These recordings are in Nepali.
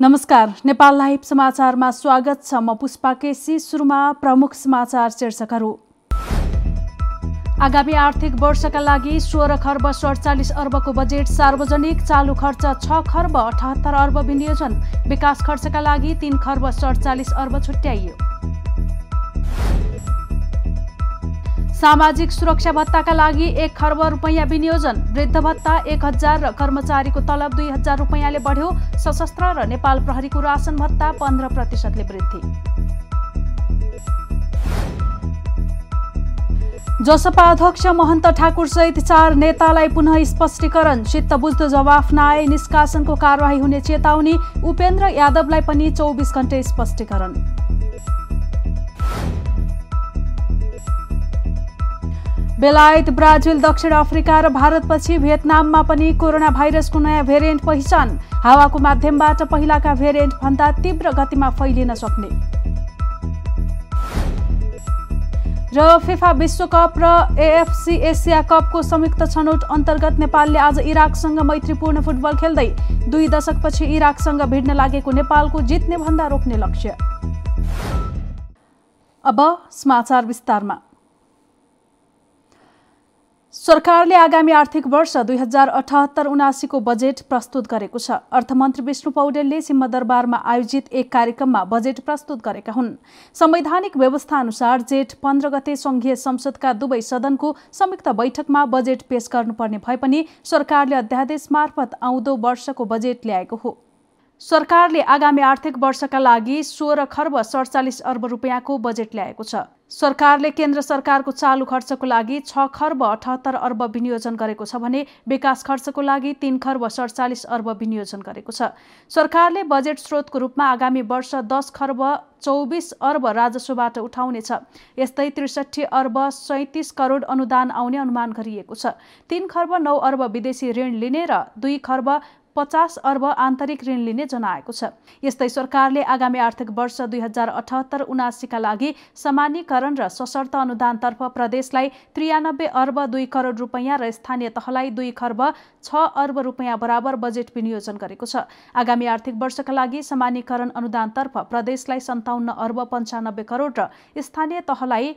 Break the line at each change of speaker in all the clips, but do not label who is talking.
नमस्कार नेपाल लाइभ समाचारमा स्वागत छ। म पुष्पा केसी सुरुमा प्रमुख समाचार शीर्षकहरू। आगामी आर्थिक वर्षका लागि सोह्र खर्ब सडचालिस अर्बको बजेट सार्वजनिक चालु खर्च छ खर्ब अठहत्तर अर्ब विनियोजन। विकास खर्चका लागि तीन खर्ब सडचालिस अर्ब छुट्याइयो। सामाजिक सुरक्षा भत्ताका लागि एक खर्ब रुपैयाँ विनियोजन। वृद्ध भत्ता एक हजार र कर्मचारीको तलब दुई हजार रुपैयाँले बढ्यो। सशस्त्र र नेपाल प्रहरीको रासन भत्ता पन्ध्र प्रतिशतले वृद्धि। जसपा अध्यक्ष महन्त ठाकुर सहित चार नेतालाई पुनः स्पष्टीकरण। चित्त बुझ्दो जवाफ नआए निष्कासनको कारवाही हुने चेतावनी। उपेन्द्र यादवलाई पनि चौबिस घण्टे स्पष्टीकरण। बेलायत ब्राजिल दक्षिण अफ्रिका र भारतपछि भियतनाममा पनि कोरोना भाइरसको नयाँ भेरिएन्ट पहिचान। हावाको माध्यमबाट पहिलाका भेरिएन्ट भन्दा तीव्र गतिमा फैलिन सक्ने। र फिफा विश्वकप र एएफसी एसिया कपको संयुक्त छनौट अन्तर्गत नेपालले आज इराकसँग मैत्रीपूर्ण फुटबल खेल्दै दुई दशकपछि इराकसँग भिड्न लागेको नेपालको जित्ने भन्दा रोक्ने लक्ष्य। अब समाचार विस्तारमा। सरकारले आगामी आर्थिक वर्ष दुई हजार अठहत्तर उनासीको बजेट प्रस्तुत गरेको छ। अर्थमन्त्री विष्णु पौडेलले सिंहदरबारमा आयोजित एक कार्यक्रममा बजेट प्रस्तुत गरेका हुन्। संवैधानिक व्यवस्था अनुसार जेठ पन्ध्र गते संघीय संसदका दुवै सदनको संयुक्त बैठकमा बजेट पेश गर्नुपर्ने भए पनि सरकारले अध्यादेश मार्फत आउँदो वर्षको बजेट ल्याएको हो। सरकारले आगामी आर्थिक वर्षका लागि सोह्र खर्ब सडचालिस अर्ब रुपियाँको बजेट ल्याएको छ। सरकारले केन्द्र सरकारको चालु खर्चको लागि छ खर्ब अठहत्तर अर्ब विनियोजन गरेको छ भने विकास खर्चको लागि तीन खर्ब सडचालिस अर्ब विनियोजन गरेको छ। सरकारले बजेट स्रोतको रूपमा आगामी वर्ष दस खर्ब चौबिस अर्ब राजस्वबाट उठाउनेछ। यस्तै त्रिसठी अर्ब सैतिस करोड अनुदान आउने अनुमान गरिएको छ। तीन खर्ब नौ अर्ब विदेशी ऋण लिने र दुई खर्ब पचास अर्ब आन्तरिक ऋण लिने जनाएको छ। यस्तै सरकारले आगामी आर्थिक वर्ष दुई हजार अठहत्तर उनासीका लागि सामान्यकरण र सशर्त अनुदानतर्फ प्रदेशलाई त्रियानब्बे अर्ब दुई करोड रुपैयाँ र स्थानीय तहलाई दुई खर्ब छ अर्ब रुपैयाँ बराबर बजेट विनियोजन गरेको छ। आगामी आर्थिक वर्षका लागि सामान्यकरण अनुदानतर्फ प्रदेशलाई सन्ताउन्न अर्ब पन्चानब्बे करोड र स्थानीय तहलाई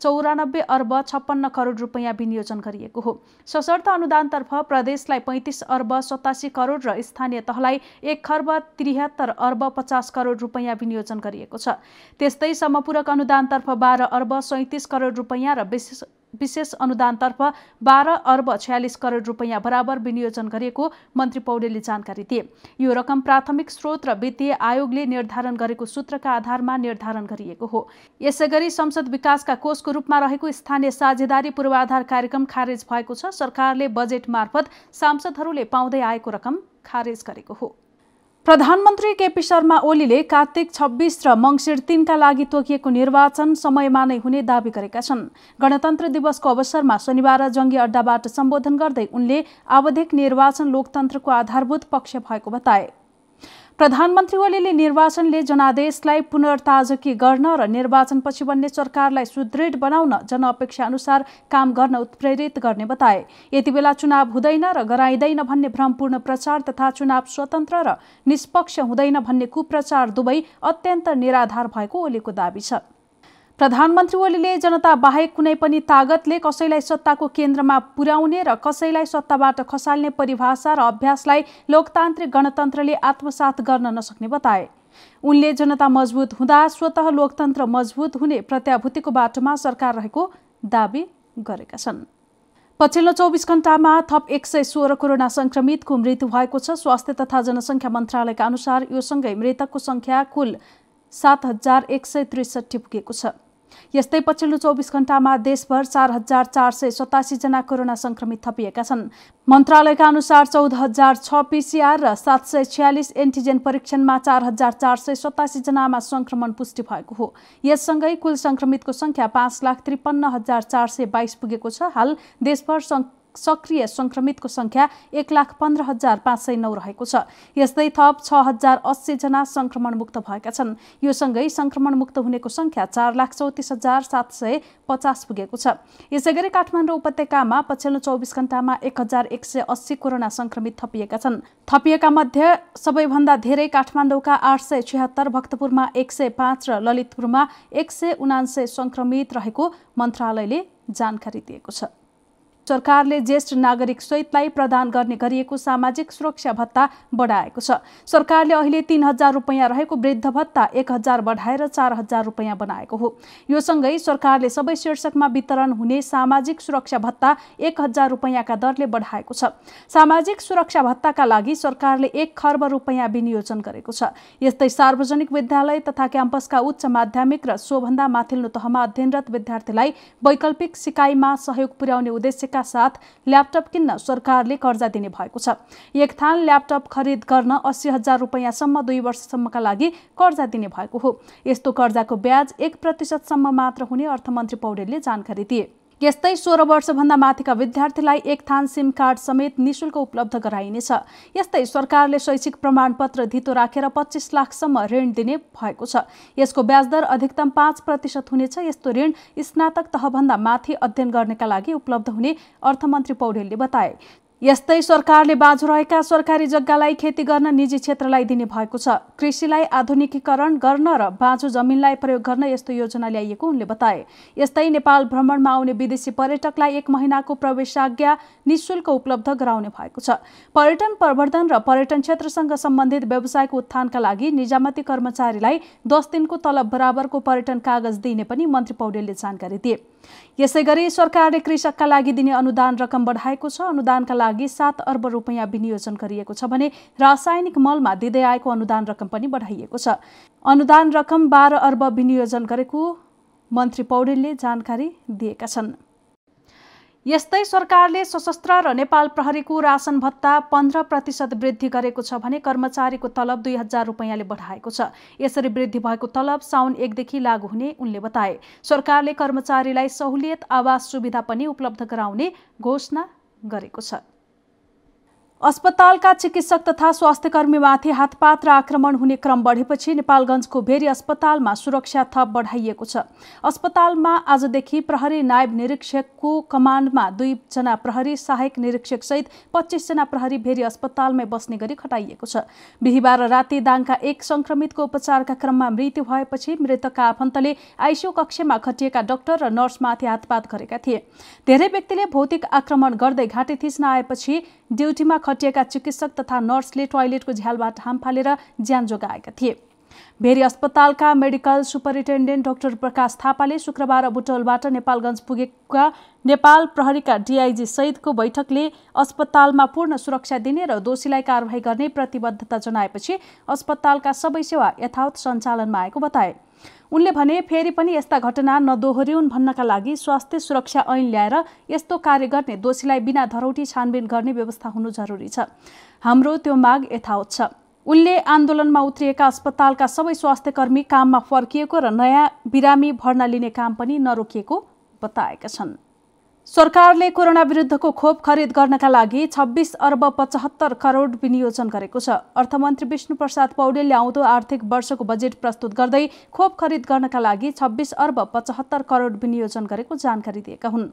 चौरानब्बे अर्ब छप्पन्न करोड रुपियाँ विनियोजन गरिएको हो। सशर्त अनुदानतर्फ प्रदेशलाई पैँतिस अर्ब सतासी करोड र स्थानीय तहलाई एक खर्ब त्रिहत्तर अर्ब पचास करोड रुपियाँ विनियोजन गरिएको छ। त्यस्तै समपूरक अनुदानतर्फ बाह्र अर्ब सैँतिस करोड रुपियाँ र विशेष विशेष अनुदानतर्फ बाह्र अर्ब छयालिस करोड रुपियाँ बराबर विनियोजन गरिएको मन्त्री पौडेलले जानकारी दिए। यो रकम प्राथमिक स्रोत र वित्तीय आयोगले निर्धारण गरेको सूत्रका आधारमा निर्धारण गरिएको हो। यसै गरी संसद विकासका कोषको रूपमा रहेको स्थानीय साझेदारी पूर्वाधार कार्यक्रम खारेज भएको छ। सरकारले बजेट मार्फत सांसदहरूले पाउँदै आएको रकम खारेज गरेको हो। प्रधानमन्त्री केपी शर्मा ओलीले कार्तिक छब्बिस र मङ्सिर तिनका लागि तोकिएको निर्वाचन समयमा नै हुने दावी गरेका छन्। गणतन्त्र दिवसको अवसरमा शनिबार जङ्गी अड्डाबाट सम्बोधन गर्दै उनले आवधिक निर्वाचन लोकतन्त्रको आधारभूत पक्ष भएको बताए। प्रधानमन्त्री ओलीले निर्वाचनले जनादेशलाई पुनर्ताजकी गर्न र निर्वाचनपछि बन्ने सरकारलाई सुदृढ बनाउन जनअपेक्षा अनुसार काम गर्न उत्प्रेरित गर्ने बताए। यति बेला चुनाव हुँदैन र गराइँदैन भन्ने भ्रमपूर्ण प्रचार तथा चुनाव स्वतन्त्र र निष्पक्ष हुँदैन भन्ने कुप्रचार दुवै अत्यन्त निराधार भएको ओलीको दावी छ। प्रधानमन्त्री ओलीले जनता बाहेक कुनै पनि तागतले कसैलाई सत्ताको केन्द्रमा पुर्याउने र कसैलाई सत्ताबाट खसाल्ने परिभाषा र अभ्यासलाई लोकतान्त्रिक गणतन्त्रले आत्मसात गर्न नसक्ने बताए। उनले जनता मजबुत हुँदा स्वत लोकतन्त्र मजबुत हुने प्रत्याभूतिको बाटोमा सरकार रहेको दावी गरेका छन्। पछिल्लो चौबिस घण्टामा थप एक सय सोह्र कोरोना संक्रमितको मृत्यु भएको छ। स्वास्थ्य तथा जनसङ्ख्या मन्त्रालयका अनुसार यो सँगै मृतकको सङ्ख्या कुल सात हजार एक सय त्रिसठी पुगेको छ। यस्तै पछिल्लो चौबिस घण्टामा देशभर चार हजार चार सय सतासीजना कोरोना संक्रमित थपिएका छन्। मन्त्रालयका अनुसार चौध हजार छ पिसिआर र सात सय छ्यालिस एन्टिजेन परीक्षणमा चार हजार चार सय सतासीजनामा संक्रमण पुष्टि भएको हो। यससँगै कुल संक्रमितको संख्या पाँच लाख त्रिपन्न हजार चार सय बाइस पुगेको छ। हाल देशभर सक्रिय संक्रमितको संख्या एक लाख पन्ध्र हजार पाँच सय नौ रहेको छ। यस्तै थप छ हजार अस्सीजना संक्रमणमुक्त भएका छन्। यो सँगै संक्रमणमुक्त हुनेको संख्या चार लाख चौतिस हजार सात सय पचास पुगेको छ। यसै गरी काठमाडौँ उपत्यकामा पछिल्लो चौबिस घण्टामा एक हजार एक सय अस्सी कोरोना संक्रमित थपिएका छन्। थपिएका मध्ये सबैभन्दा धेरै काठमाडौँका आठ सय छिहत्तर भक्तपुरमा एक सय पाँच र ललितपुरमा एक सय उनान्सय संक्रमित रहेको मन्त्रालयले जानकारी दिएको छ। सरकारले ज्येष्ठ नागरिक सहितलाई प्रदान गर्ने गरिएको सामाजिक सुरक्षा भत्ता बढाएको छ। सरकारले अहिले तीन हजार रुपियाँ रहेको वृद्ध भत्ता एक हजार बढाएर चार हजार रुपियाँ बनाएको हो। यो सँगै सरकारले सबै शीर्षकमा वितरण हुने सामाजिक सुरक्षा भत्ता एक हजार रुपियाँका दरले बढाएको छ। सामाजिक सुरक्षा भत्ताका लागि सरकारले एक खर्ब रुपियाँ विनियोजन गरेको छ। यस्तै सार्वजनिक विद्यालय तथा क्याम्पसका उच्च माध्यमिक र सोभन्दा माथिल्लो तहमा अध्ययनरत विद्यार्थीलाई वैकल्पिक सिकाइमा सहयोग पुर्याउने उद्देश्यका साथ ल्यापटप किन्न सरकारले कर्जा दिने भएको छ। एक थान ल्यापटप खरिद गर्न अस्सी हजार रुपियाँसम्म दुई वर्षसम्मका लागि कर्जा दिने भएको हो। यस्तो कर्जाको ब्याज एक प्रतिशतसम्म मात्र हुने अर्थमन्त्री पौडेलले जानकारी दिए। यस्तै सोह्र वर्षभन्दा माथिका विद्यार्थीलाई एक थान सिम कार्ड समेत निशुल्क उपलब्ध गराइनेछ। यस्तै सरकारले शैक्षिक प्रमाणपत्र धितो राखेर पच्चिस लाखसम्म ऋण दिने भएको छ। यसको ब्याजदर अधिकतम पाँच प्रतिशत हुनेछ। यस्तो ऋण स्नातक तहभन्दा माथि अध्ययन गर्नका लागि उपलब्ध हुने अर्थमन्त्री पौडेलले बताए। यस्तै सरकारले बाँझो रहेका सरकारी जग्गालाई खेती गर्न निजी क्षेत्रलाई दिने भएको छ। कृषिलाई आधुनिकीकरण गर्न र बाँझो जमिनलाई प्रयोग गर्न यस्तो योजना ल्याइएको उनले बताए। यस्तै नेपाल भ्रमणमा आउने विदेशी पर्यटकलाई एक महिनाको प्रवेशाज्ञा निशुल्क उपलब्ध गराउने भएको छ। पर्यटन प्रवर्धन र पर्यटन क्षेत्रसँग सम्बन्धित व्यवसायको उत्थानका लागि निजामती कर्मचारीलाई दस दिनको तलब बराबरको पर्यटन कागज दिने पनि मन्त्री पौडेलले जानकारी दिए। यसै गरी सरकारले कृषकका लागि दिने अनुदान रकम बढाएको छ। अनुदानका लागि सात अर्ब रुपियाँ विनियोजन गरिएको छ भने रासायनिक मलमा दिँदै आएको अनुदान रकम पनि बढाइएको छ। अनुदान रकम बाह्र अर्ब विनियोजन गरेको मन्त्री पौडेलले जानकारी दिएका छन्। यस्तै सरकारले सशस्त्र र नेपाल प्रहरीको रासन भत्ता पन्ध्र प्रतिशत वृद्धि गरेको छ भने कर्मचारीको तलब दुई हजार रुपियाँले बढाएको छ। यसरी वृद्धि भएको तलब साउन एकदेखि लागू हुने उनले बताए। सरकारले कर्मचारीलाई सहुलियत आवास सुविधा पनि उपलब्ध गराउने घोषणा गरेको छ। अस्पतालका चिकित्सक तथा स्वास्थ्यकर्मीमाथि हातपात र आक्रमण हुने क्रम बढेपछि नेपालगञ्जको भेरी अस्पतालमा सुरक्षा थप बढाइएको छ। अस्पतालमा आजदेखि प्रहरी नायब निरीक्षकको कमान्डमा दुईजना प्रहरी सहायक निरीक्षक सहित पच्चिसजना प्रहरी भेरी अस्पतालमै बस्ने गरी खटाइएको छ। बिहिबार राति दाङका एक संक्रमितको उपचारका क्रममा मृत्यु भएपछि मृतकका आफन्तले आइसियू कक्षमा खटिएका डाक्टर र नर्समाथि हातपात गरेका थिए। धेरै व्यक्तिले भौतिक आक्रमण गर्दै घाँटी थिच्न आएपछि ड्युटीमा खटिएका चिकित्सक तथा नर्सले टोयलेटको झ्यालबाट हाम फालेर ज्यान जोगाएका थिए। भेरी अस्पतालका मेडिकल सुपरिन्टेन्डेन्ट डाक्टर प्रकाश थापाले शुक्रबार बुटोलबाट नेपालगञ्ज पुगेका नेपाल प्रहरीका डिआइजी सहितको बैठकले अस्पतालमा पूर्ण सुरक्षा दिने र दोषीलाई कारवाही गर्ने प्रतिबद्धता जनाएपछि अस्पतालका सबै सेवा यथावत सञ्चालनमा आएको बताए। उनले भने फेरि पनि यस्ता घटना नदोहोरिउन् भन्नका लागि स्वास्थ्य सुरक्षा ऐन ल्याएर यस्तो कार्य गर्ने दोषीलाई बिना धरौटी छानबिन गर्ने व्यवस्था हुनु जरुरी छ। हाम्रो त्यो माग यथावत छ। उनले आन्दोलनमा उत्रिएका अस्पतालका सबै स्वास्थ्यकर्मी काममा फर्किएको र नयाँ बिरामी भर्ना लिने काम पनि नरोकिएको बताएका छन्। सरकारले कोरोना विरुद्धको खोप खरिद गर्नका लागि छब्बिस अर्ब पचहत्तर करोड विनियोजन गरेको छ। अर्थमन्त्री विष्णु प्रसाद पौडेलले आउँदो आर्थिक वर्षको बजेट प्रस्तुत गर्दै खोप खरिद गर्नका लागि छब्बिस अर्ब पचहत्तर करोड विनियोजन गरेको जानकारी दिएका हुन्।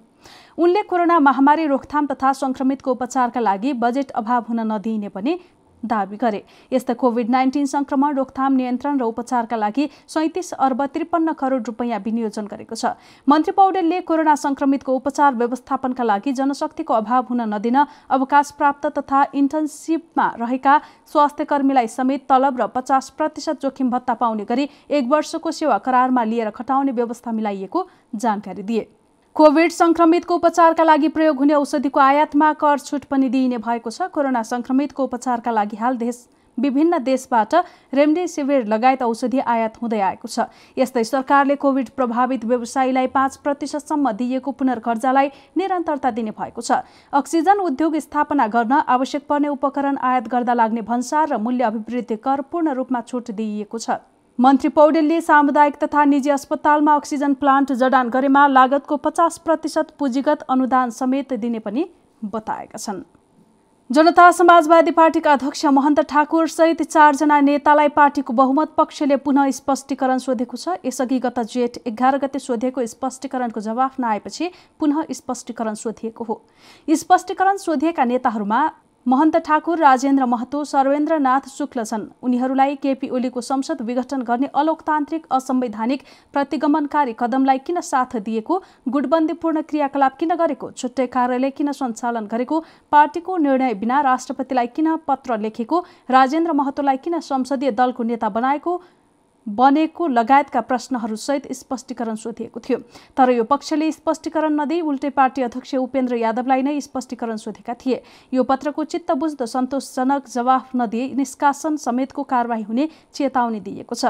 उनले कोरोना महामारी रोकथाम तथा संक्रमितको उपचारका लागि बजेट अभाव हुन नदिइने पनि दावी गरे। यस्ता कोभिड नाइन्टिन संक्रमण रोकथाम नियन्त्रण र उपचारका लागि सैतिस अर्ब त्रिपन्न करोड रुपियाँ विनियोजन गरेको छ। मन्त्री पौडेलले कोरोना संक्रमितको उपचार व्यवस्थापनका लागि जनशक्तिको अभाव हुन नदिन अवकाश प्राप्त तथा इन्टर्नसिपमा रहेका स्वास्थ्य कर्मीलाई समेत तलब र पचास प्रतिशत जोखिम भत्ता पाउने गरी एक वर्षको सेवा करारमा लिएर खटाउने व्यवस्था मिलाइएको जानकारी दिए। कोभिड संक्रमितको उपचारका लागि प्रयोग हुने औषधिको आयातमा कर छुट पनि दिइने भएको छ। कोरोना संक्रमितको उपचारका लागि हाल देश विभिन्न देशबाट रेमडेसिभिर लगायत औषधि आयात हुँदै आएको छ। यस्तै सरकारले कोभिड प्रभावित व्यवसायीलाई पाँच प्रतिशतसम्म दिइएको पुनर्कर्जालाई निरन्तरता दिने भएको छ। अक्सिजन उद्योग स्थापना गर्न आवश्यक पर्ने उपकरण आयात गर्दा लाग्ने भन्सार र मूल्य अभिवृद्धि कर पूर्ण रूपमा छुट दिइएको छ। मन्त्री पौडेलले सामुदायिक तथा निजी अस्पतालमा अक्सिजन प्लान्ट जडान गरेमा लागतको पचास प्रतिशत पुँजीगत अनुदान समेत दिने पनि बताएका छन्। जनता समाजवादी पार्टीका अध्यक्ष महन्त ठाकुर सहित चारजना नेतालाई पार्टीको बहुमत पक्षले पुनः स्पष्टीकरण सोधेको छ। यसअघि गत जेठ एघार गते सोधिएको स्पष्टीकरणको जवाफ नआएपछि पुनः स्पष्टीकरण सोधिएको हो। स्पष्टीकरण सोधिएका नेताहरूमा महन्त ठाकुर राजेन्द्र महतो सर्वेन्द्रनाथ शुक्ल छन्। उनीहरूलाई केपी ओलीको संसद विघटन गर्ने अलोकतान्त्रिक असंवैधानिक प्रतिगमनकारी कदमलाई किन साथ दिएको गुटबन्दीपूर्ण क्रियाकलाप किन गरेको छुट्टै कार्यालय किन सञ्चालन गरेको पार्टीको निर्णय बिना राष्ट्रपतिलाई किन पत्र लेखेको राजेन्द्र महतोलाई किन संसदीय दलको नेता बनाएको बनेको लगायतका प्रश्नहरूसहित स्पष्टीकरण सोधिएको थियो। तर यो पक्षले स्पष्टीकरण नदिई उल्टे पार्टी अध्यक्ष उपेन्द्र यादवलाई नै स्पष्टीकरण सोधेका थिए। यो पत्रको चित्त बुझ्दो सन्तोषजनक जवाफ नदिए निष्कासन समेतको कारवाही हुने चेतावनी दिएको छ।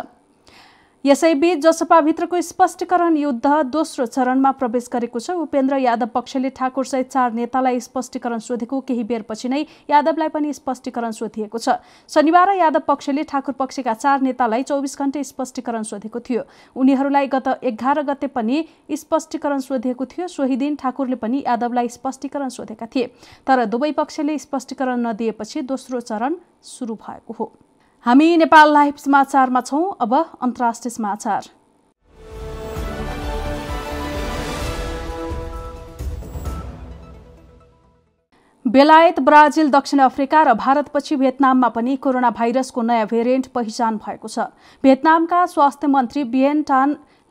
यसैबीच जसपाभित्रको स्पष्टीकरण युद्ध दोस्रो चरणमा प्रवेश गरेको छ। उपेन्द्र यादव पक्षले ठाकुरसहित चार नेतालाई स्पष्टीकरण सोधेको केही बेरपछि नै यादवलाई पनि स्पष्टीकरण सोधिएको छ। शनिबार यादव पक्षले ठाकुर पक्षका चार नेतालाई चौबिस घण्टे स्पष्टीकरण सोधेको थियो। उनीहरूलाई गत एघार गते पनि स्पष्टीकरण सोधिएको थियो। सोही दिन ठाकुरले पनि यादवलाई स्पष्टीकरण सोधेका थिए। तर दुवै पक्षले स्पष्टीकरण नदिएपछि दोस्रो चरण सुरु भएको हो। हामी नेपाल लाइभ समाचारमा छौँ। अब अन्तर्राष्ट्रिय समाचार। बेलायत ब्राजिल दक्षिण अफ्रिका र भारतपछि भियतनाममा पनि कोरोना भाइरसको नयाँ भेरिएन्ट पहिचान भएको छ। भियतनामका स्वास्थ्य मन्त्री बियन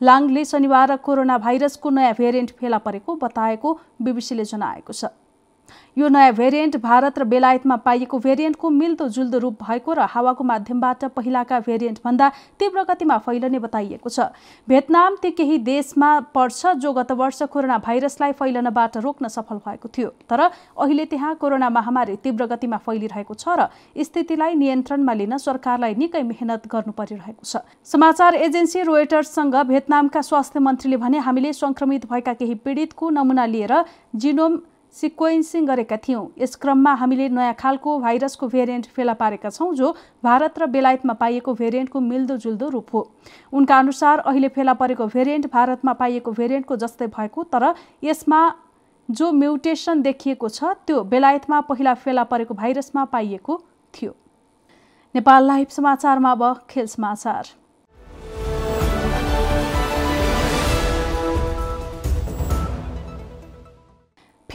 लाङले शनिबार कोरोना भाइरसको नयाँ भेरिएन्ट फेला परेको बताएको बिबिसीले जनाएको छ। यो नयाँ भेरिएन्ट भारत र बेलायतमा पाइएको भेरिएन्टको मिल्दोजुल्दो रूप भएको र हावाको माध्यमबाट पहिलाका भेरिएन्टभन्दा तीव्र गतिमा फैलने बताइएको छ। भियतनाम ती केही देशमा पर्छ जो गत वर्ष कोरोना भाइरसलाई फैलनबाट रोक्न सफल भएको थियो। तर अहिले त्यहाँ कोरोना महामारी तीव्र गतिमा फैलिरहेको छ र स्थितिलाई नियन्त्रणमा लिन सरकारलाई निकै मेहनत गर्नु परिरहेको छ। समाचार एजेन्सी रोयटर्ससँग भियतनामका स्वास्थ्य मन्त्रीले भने हामीले संक्रमित भएका केही पीडितको नमुना लिएर जिनोम सिक्वेन्सिङ गरेका थियौँ। यस क्रममा हामीले नयाँ खालको भाइरसको भेरिएन्ट फेला पारेका छौँ जो भारत र बेलायतमा पाइएको भेरिएन्टको मिल्दोजुल्दो रूप हो। उनका अनुसार अहिले फेला परेको भेरिएन्ट भारतमा पाइएको भेरिएन्टको जस्तै भएको तर यसमा जो म्युटेसन देखिएको छ त्यो बेलायतमा पहिला फेला परेको भाइरसमा पाइएको थियो। नेपाल लाइभ समाचारमा अब खेल समाचार।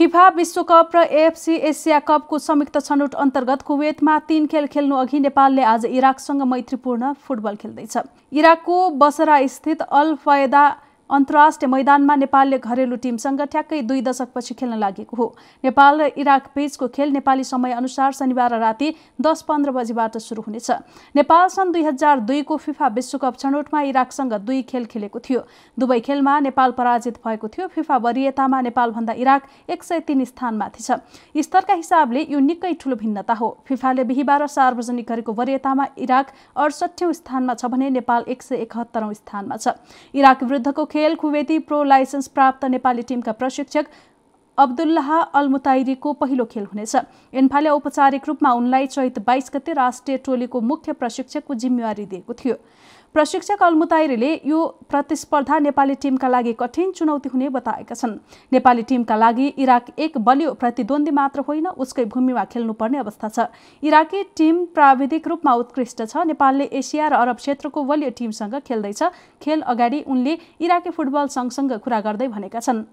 फिफा विश्वकप र एएफसी एसिया कपको संयुक्त छनौट अन्तर्गत कुवेतमा तीन खेल खेल्नु अघि नेपालले आज इराकसँग मैत्रीपूर्ण फुटबल खेल्दैछ। इराकको बसरा स्थित अल फयदा अन्तर्राष्ट्रिय मैदानमा नेपालले घरेलु टिमसँग ठ्याक्कै दुई दशकपछि खेल्न लागेको हो। नेपाल र इराक बीचको खेल नेपाली समयअनुसार शनिबार राति दस पन्ध्र बजीबाट सुरु हुनेछ। नेपाल सन् दुई हजार दुईको फिफा विश्वकप छनौटमा इराकसँग दुई खेल खेलेको थियो। दुवै खेलमा नेपाल पराजित भएको थियो। फिफा वरियतामा नेपालभन्दा इराक एक सय तिन स्थानमाथि छ। स्तरका हिसाबले यो निकै ठुलो भिन्नता हो। फिफाले बिहिबार सार्वजनिक गरेको वरियतामा इराक अडसठौँ स्थानमा छ भने नेपाल एक सय एकहत्तरौँ स्थानमा छ। इराक विरुद्धको खेल खेल कुवेती प्रो लाइसेन्स प्राप्त नेपाली टिमका प्रशिक्षक अब्दुल्लाह अल्मुताइरीको पहिलो खेल हुनेछ। इन्फाले औपचारिक रूपमा उनलाई चैत बाइस गते राष्ट्रिय टोलीको मुख्य प्रशिक्षकको जिम्मेवारी दिएको थियो। प्रशिक्षक अल्मुताइरीले यो प्रतिस्पर्धा नेपाली टिमका लागि कठिन चुनौती हुने बताएका छन्। नेपाली टिमका लागि इराक एक बलियो प्रतिद्वन्दी मात्र होइन उसकै भूमिमा खेल्नुपर्ने अवस्था छ। इराकी टिम प्राविधिक रूपमा उत्कृष्ट छ। नेपालले एसिया र अरब क्षेत्रको बलियो टिमसँग खेल्दैछ। खेल अगाडि उनले इराकी फुटबल सङ्घसँग कुरा गर्दै भनेका छन्।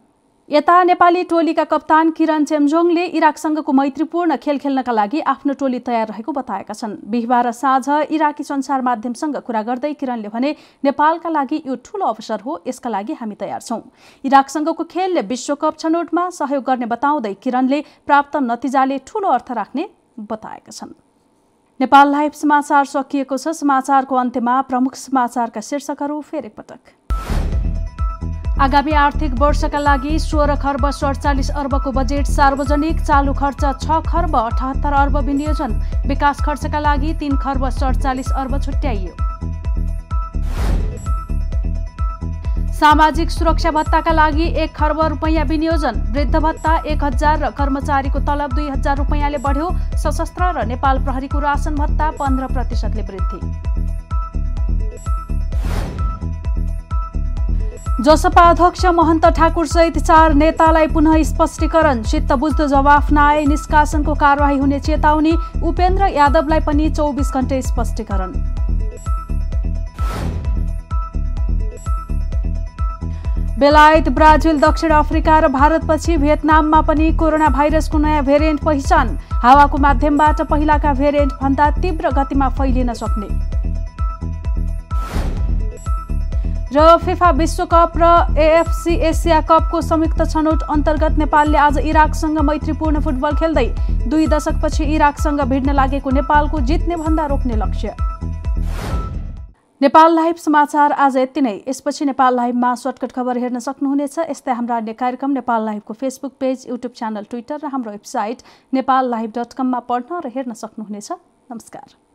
यता नेपाली टोलीका कप्तान किरण चेम्जोङले इराकसँगको मैत्रीपूर्ण खेल खेल्नका लागि आफ्नो टोली तयार रहेको बताएका छन्। बिहिबार साँझ इराकी सञ्चार माध्यमसँग कुरा गर्दै किरणले भने नेपालका लागि यो ठूलो अवसर हो यसका लागि हामी तयार छौँ। इराकसँगको खेलले विश्वकप छनौटमा सहयोग गर्ने बताउँदै किरणले प्राप्त नतिजाले ठूलो अर्थ राख्ने बताएका छन्। नेपाल लाइभ समाचार सकिएको छ। समाचारको अन्त्यमा प्रमुख समाचारका शीर्षकहरू फेरि पटक। आगामी आर्थिक वर्षका लागि सोह्र खर्ब सडचालिस अर्बको बजेट सार्वजनिक चालु खर्च छ खर्ब अठहत्तर अर्ब विनियोजन विकास खर्चका लागि तीन खर्ब सडचालिस अर्ब छुट्याइयो। सामाजिक सुरक्षा भत्ताका लागि एक खर्ब रुपियाँ विनियोजन वृद्ध भत्ता एक हजार र कर्मचारीको तलब दुई हजार रुपियाँले बढ्यो सशस्त्र र नेपाल प्रहरीको रासन भत्ता पन्ध्र प्रतिशतले वृद्धि। जसपा अध्यक्ष महन्त ठाकुरसहित चार नेतालाई पुनः स्पष्टीकरण। चित्त बुझ्दो जवाफ नआए निष्कासनको कारवाही हुने चेतावनी उपेन्द्र यादवलाई पनि चौबिस घण्टे स्पष्टीकरण। बेलायत ब्राजिल दक्षिण अफ्रिका र भारतपछि भियतनाममा पनि कोरोना भाइरसको नयाँ भेरिएन्ट पहिचान। हावाको माध्यमबाट पहिलाका भेरिएन्ट भन्दा तीव्र गतिमा फैलिन सक्ने। र फिफा विश्वकप र एएफसी एसिया कपको संयुक्त छनौट अन्तर्गत नेपालले आज इराकसँग मैत्रीपूर्ण फुटबल खेल्दै दुई दशकपछि इराकसँग भिड्न लागेको नेपालको जित्ने भन्दा रोक्ने लक्ष्य। नेपाल लाइभ समाचार आज यति नै। यसपछि नेपाल लाइभमा सर्टकट खबर हेर्न सक्नुहुनेछ। यस्तै हाम्रा अन्य कार्यक्रम Nepal लाइभको Facebook page YouTube channel Twitter र हाम्रो वेबसाइट नेपाल लाइभ डट कममा पढ्न र हेर्न सक्नुहुनेछ। नमस्कार।